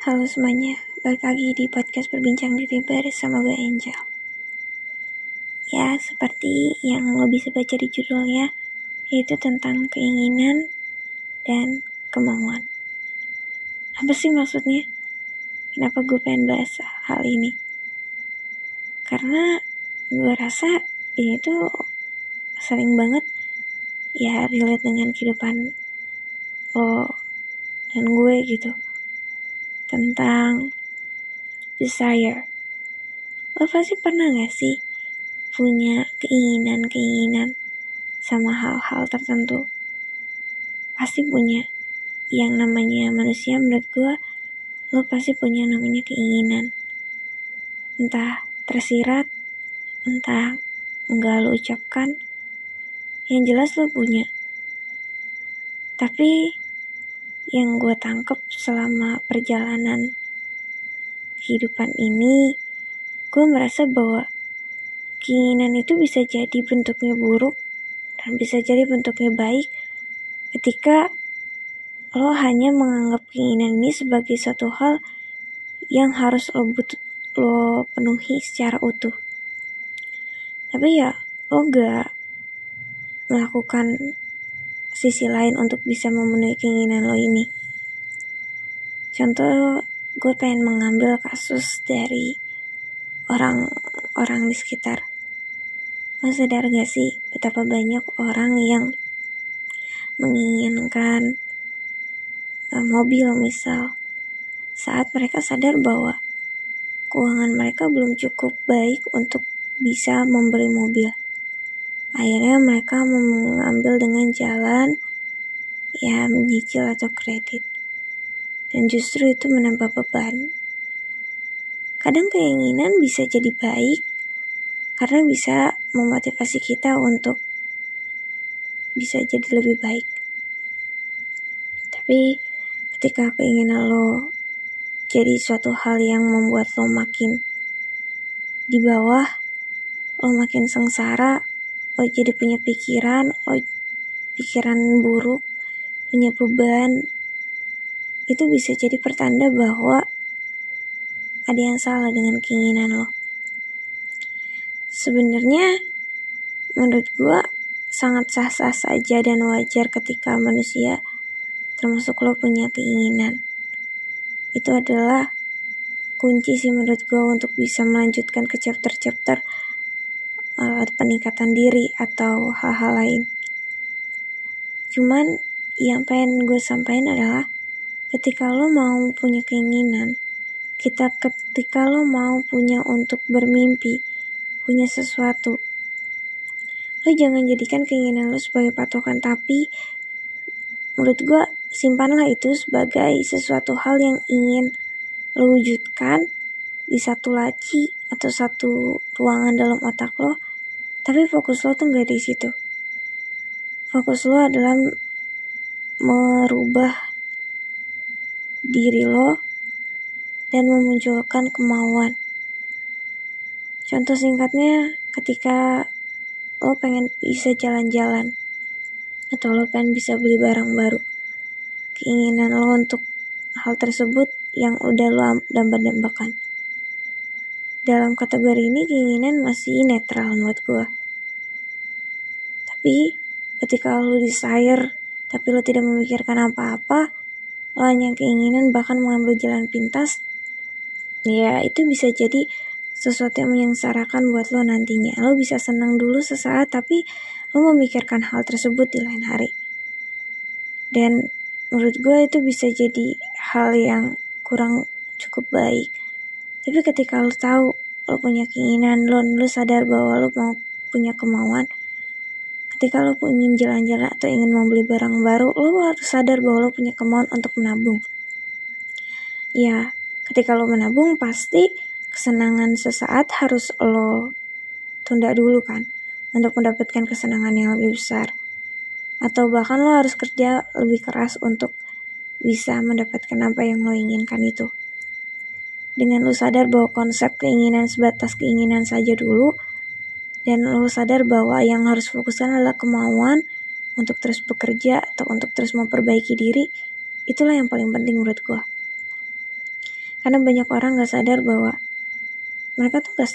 Halo semuanya, balik lagi di podcast Berbincang di Ribar sama gue Angel. Ya, seperti yang lo bisa baca di judulnya, yaitu tentang keinginan dan kemauan. Apa sih maksudnya? Kenapa gue pengen bahas hal ini? Karena gue rasa ini tuh sering banget ya relate dengan kehidupan lo dan gue gitu tentang desire. Lo pasti pernah gak sih punya keinginan-keinginan sama hal-hal tertentu? Pasti punya. Yang namanya manusia menurut gue lo pasti punya namanya keinginan. Entah tersirat entah enggak lo ucapkan yang jelas lo punya. Tapi yang gue tangkep selama perjalanan kehidupan ini, gue merasa bahwa keinginan itu bisa jadi bentuknya buruk dan bisa jadi bentuknya baik ketika lo hanya menganggap keinginan ini sebagai suatu hal yang harus lo butuh lo penuhi secara utuh. Tapi ya lo gak melakukan sisi lain untuk bisa memenuhi keinginan lo ini. Contoh, gue pengen mengambil kasus dari orang-orang di sekitar. Lo sadar gak sih betapa banyak orang yang menginginkan uh, mobil misal saat mereka sadar bahwa keuangan mereka belum cukup baik untuk bisa membeli mobil. Akhirnya mereka mengambil dengan jalan ya menyicil atau kredit. Dan justru itu menambah beban. Kadang keinginan bisa jadi baik karena bisa memotivasi kita untuk bisa jadi lebih baik. Tapi ketika keinginan lo jadi suatu hal yang membuat lo makin di bawah, lo makin sengsara, lo jadi punya pikiran, lo pikiran buruk, punya beban, itu bisa jadi pertanda bahwa ada yang salah dengan keinginan lo. Sebenarnya menurut gue sangat sah-sah saja dan wajar ketika manusia termasuk lo punya keinginan. Itu adalah kunci sih menurut gue untuk bisa melanjutkan ke chapter-chapter uh, peningkatan diri atau hal-hal lain. Cuman yang pengen gue sampaikan adalah ketika lo mau punya keinginan, kita ketika lo mau punya untuk bermimpi, punya sesuatu, lo jangan jadikan keinginan lo sebagai patokan, tapi menurut gue simpanlah itu sebagai sesuatu hal yang ingin lo wujudkan di satu laci atau satu ruangan dalam otak lo tapi fokus lo tuh gak di situ. Fokus lo adalah merubah diri lo dan memunculkan kemauan. Contoh singkatnya ketika lo pengen bisa jalan-jalan atau lo pengen bisa beli barang baru keinginan lo untuk hal tersebut yang udah lo dambakan dalam kategori ini keinginan masih netral menurut gue. Tapi ketika lo desire tapi lo tidak memikirkan apa-apa, lo hanya keinginan bahkan mengambil jalan pintas, ya itu bisa jadi sesuatu yang menyengsarakan buat lo nantinya. Lo bisa senang dulu sesaat tapi lo memikirkan hal tersebut di lain hari. Dan menurut gue itu bisa jadi hal yang kurang cukup baik tapi ketika lo tahu lo punya keinginan lo lo sadar bahwa lo mau punya kemauan ketika lo ingin jalan-jalan atau ingin membeli barang baru lo harus sadar bahwa lo punya kemauan untuk menabung. Ya ketika lo menabung pasti kesenangan sesaat harus lo tunda dulu kan untuk mendapatkan kesenangan yang lebih besar. Atau bahkan lo harus kerja lebih keras untuk bisa mendapatkan apa yang lo inginkan itu dengan lu sadar bahwa konsep keinginan sebatas keinginan saja dulu dan lu sadar bahwa yang harus fokuskan adalah kemauan untuk terus bekerja atau untuk terus memperbaiki diri itulah yang paling penting menurut gue karena banyak orang gak sadar bahwa mereka tuh gak,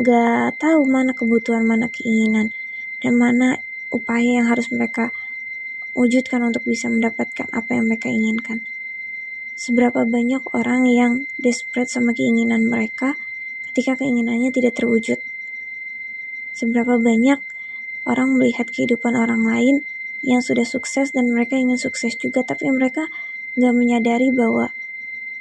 gak tahu mana kebutuhan mana keinginan dan mana upaya yang harus mereka wujudkan untuk bisa mendapatkan apa yang mereka inginkan seberapa banyak orang yang desperate sama keinginan mereka ketika keinginannya tidak terwujud seberapa banyak orang melihat kehidupan orang lain yang sudah sukses dan mereka ingin sukses juga tapi mereka gak menyadari bahwa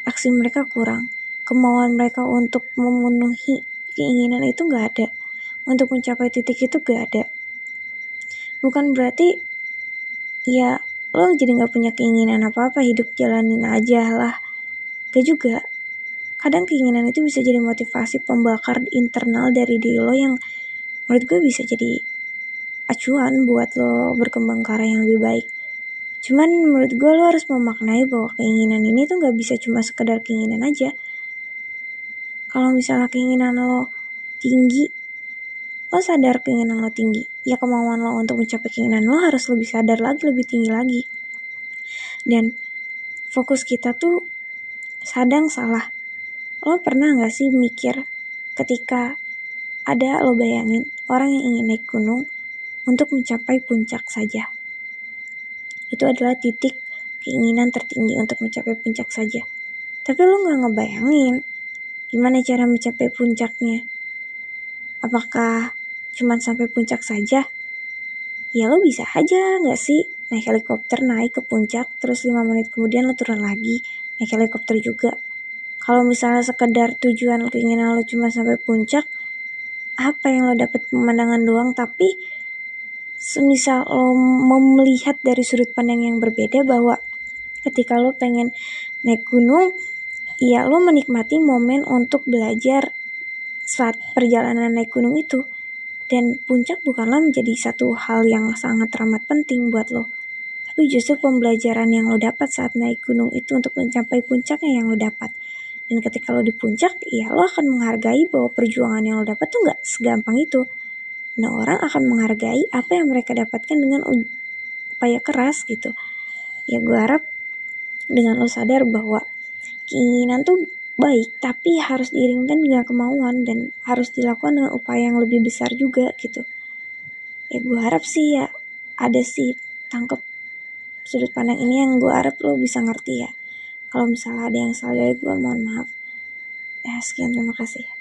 aksi mereka kurang. Kemauan mereka untuk memenuhi keinginan itu gak ada. Untuk mencapai titik itu gak ada. Bukan berarti ya lo jadi gak punya keinginan apa-apa hidup jalanin aja lah. Gak juga. Kadang keinginan itu bisa jadi motivasi pembakar internal dari diri lo yang menurut gue bisa jadi acuan buat lo berkembang ke arah yang lebih baik. Cuman menurut gue lo harus memaknai bahwa keinginan ini tuh gak bisa cuma sekedar keinginan aja. Kalau misalnya keinginan lo tinggi, lo sadar keinginan lo tinggi. Ya kemauan lo untuk mencapai keinginan lo harus lebih sadar lagi, lebih tinggi lagi. Dan fokus kita tuh sadang salah. Lo pernah gak sih mikir ketika ada lo bayangin orang yang ingin naik gunung untuk mencapai puncak saja itu adalah titik keinginan tertinggi untuk mencapai puncak saja. Tapi lo gak ngebayangin gimana cara mencapai puncaknya. Apakah cuma sampai puncak saja? Ya lo bisa aja gak sih naik helikopter naik ke puncak terus 5 menit kemudian lo turun lagi naik helikopter juga. Kalau misalnya sekedar tujuan keinginan lo cuma sampai puncak, apa yang lo dapat pemandangan doang tapi semisal lo melihat dari sudut pandang yang berbeda bahwa ketika lo pengen naik gunung, ya lo menikmati momen untuk belajar saat perjalanan naik gunung itu. Dan puncak bukanlah menjadi satu hal yang sangat teramat penting buat lo. Tapi justru pembelajaran yang lo dapat saat naik gunung itu untuk mencapai puncaknya yang lo dapat. Dan ketika lo di puncak, ya lo akan menghargai bahwa perjuangan yang lo dapat tuh gak segampang itu. Nah orang akan menghargai apa yang mereka dapatkan dengan upaya keras gitu. Ya gue harap dengan lo sadar bahwa keinginan tuh baik tapi harus diiringkan dengan kemauan dan harus dilakukan dengan upaya yang lebih besar juga gitu. Ya gue harap sih ya ada sih tangkep sudut pandang ini yang gue harap lo bisa ngerti ya. Kalau misalnya ada yang salah dari gue mohon maaf. Ya sekian terima kasih.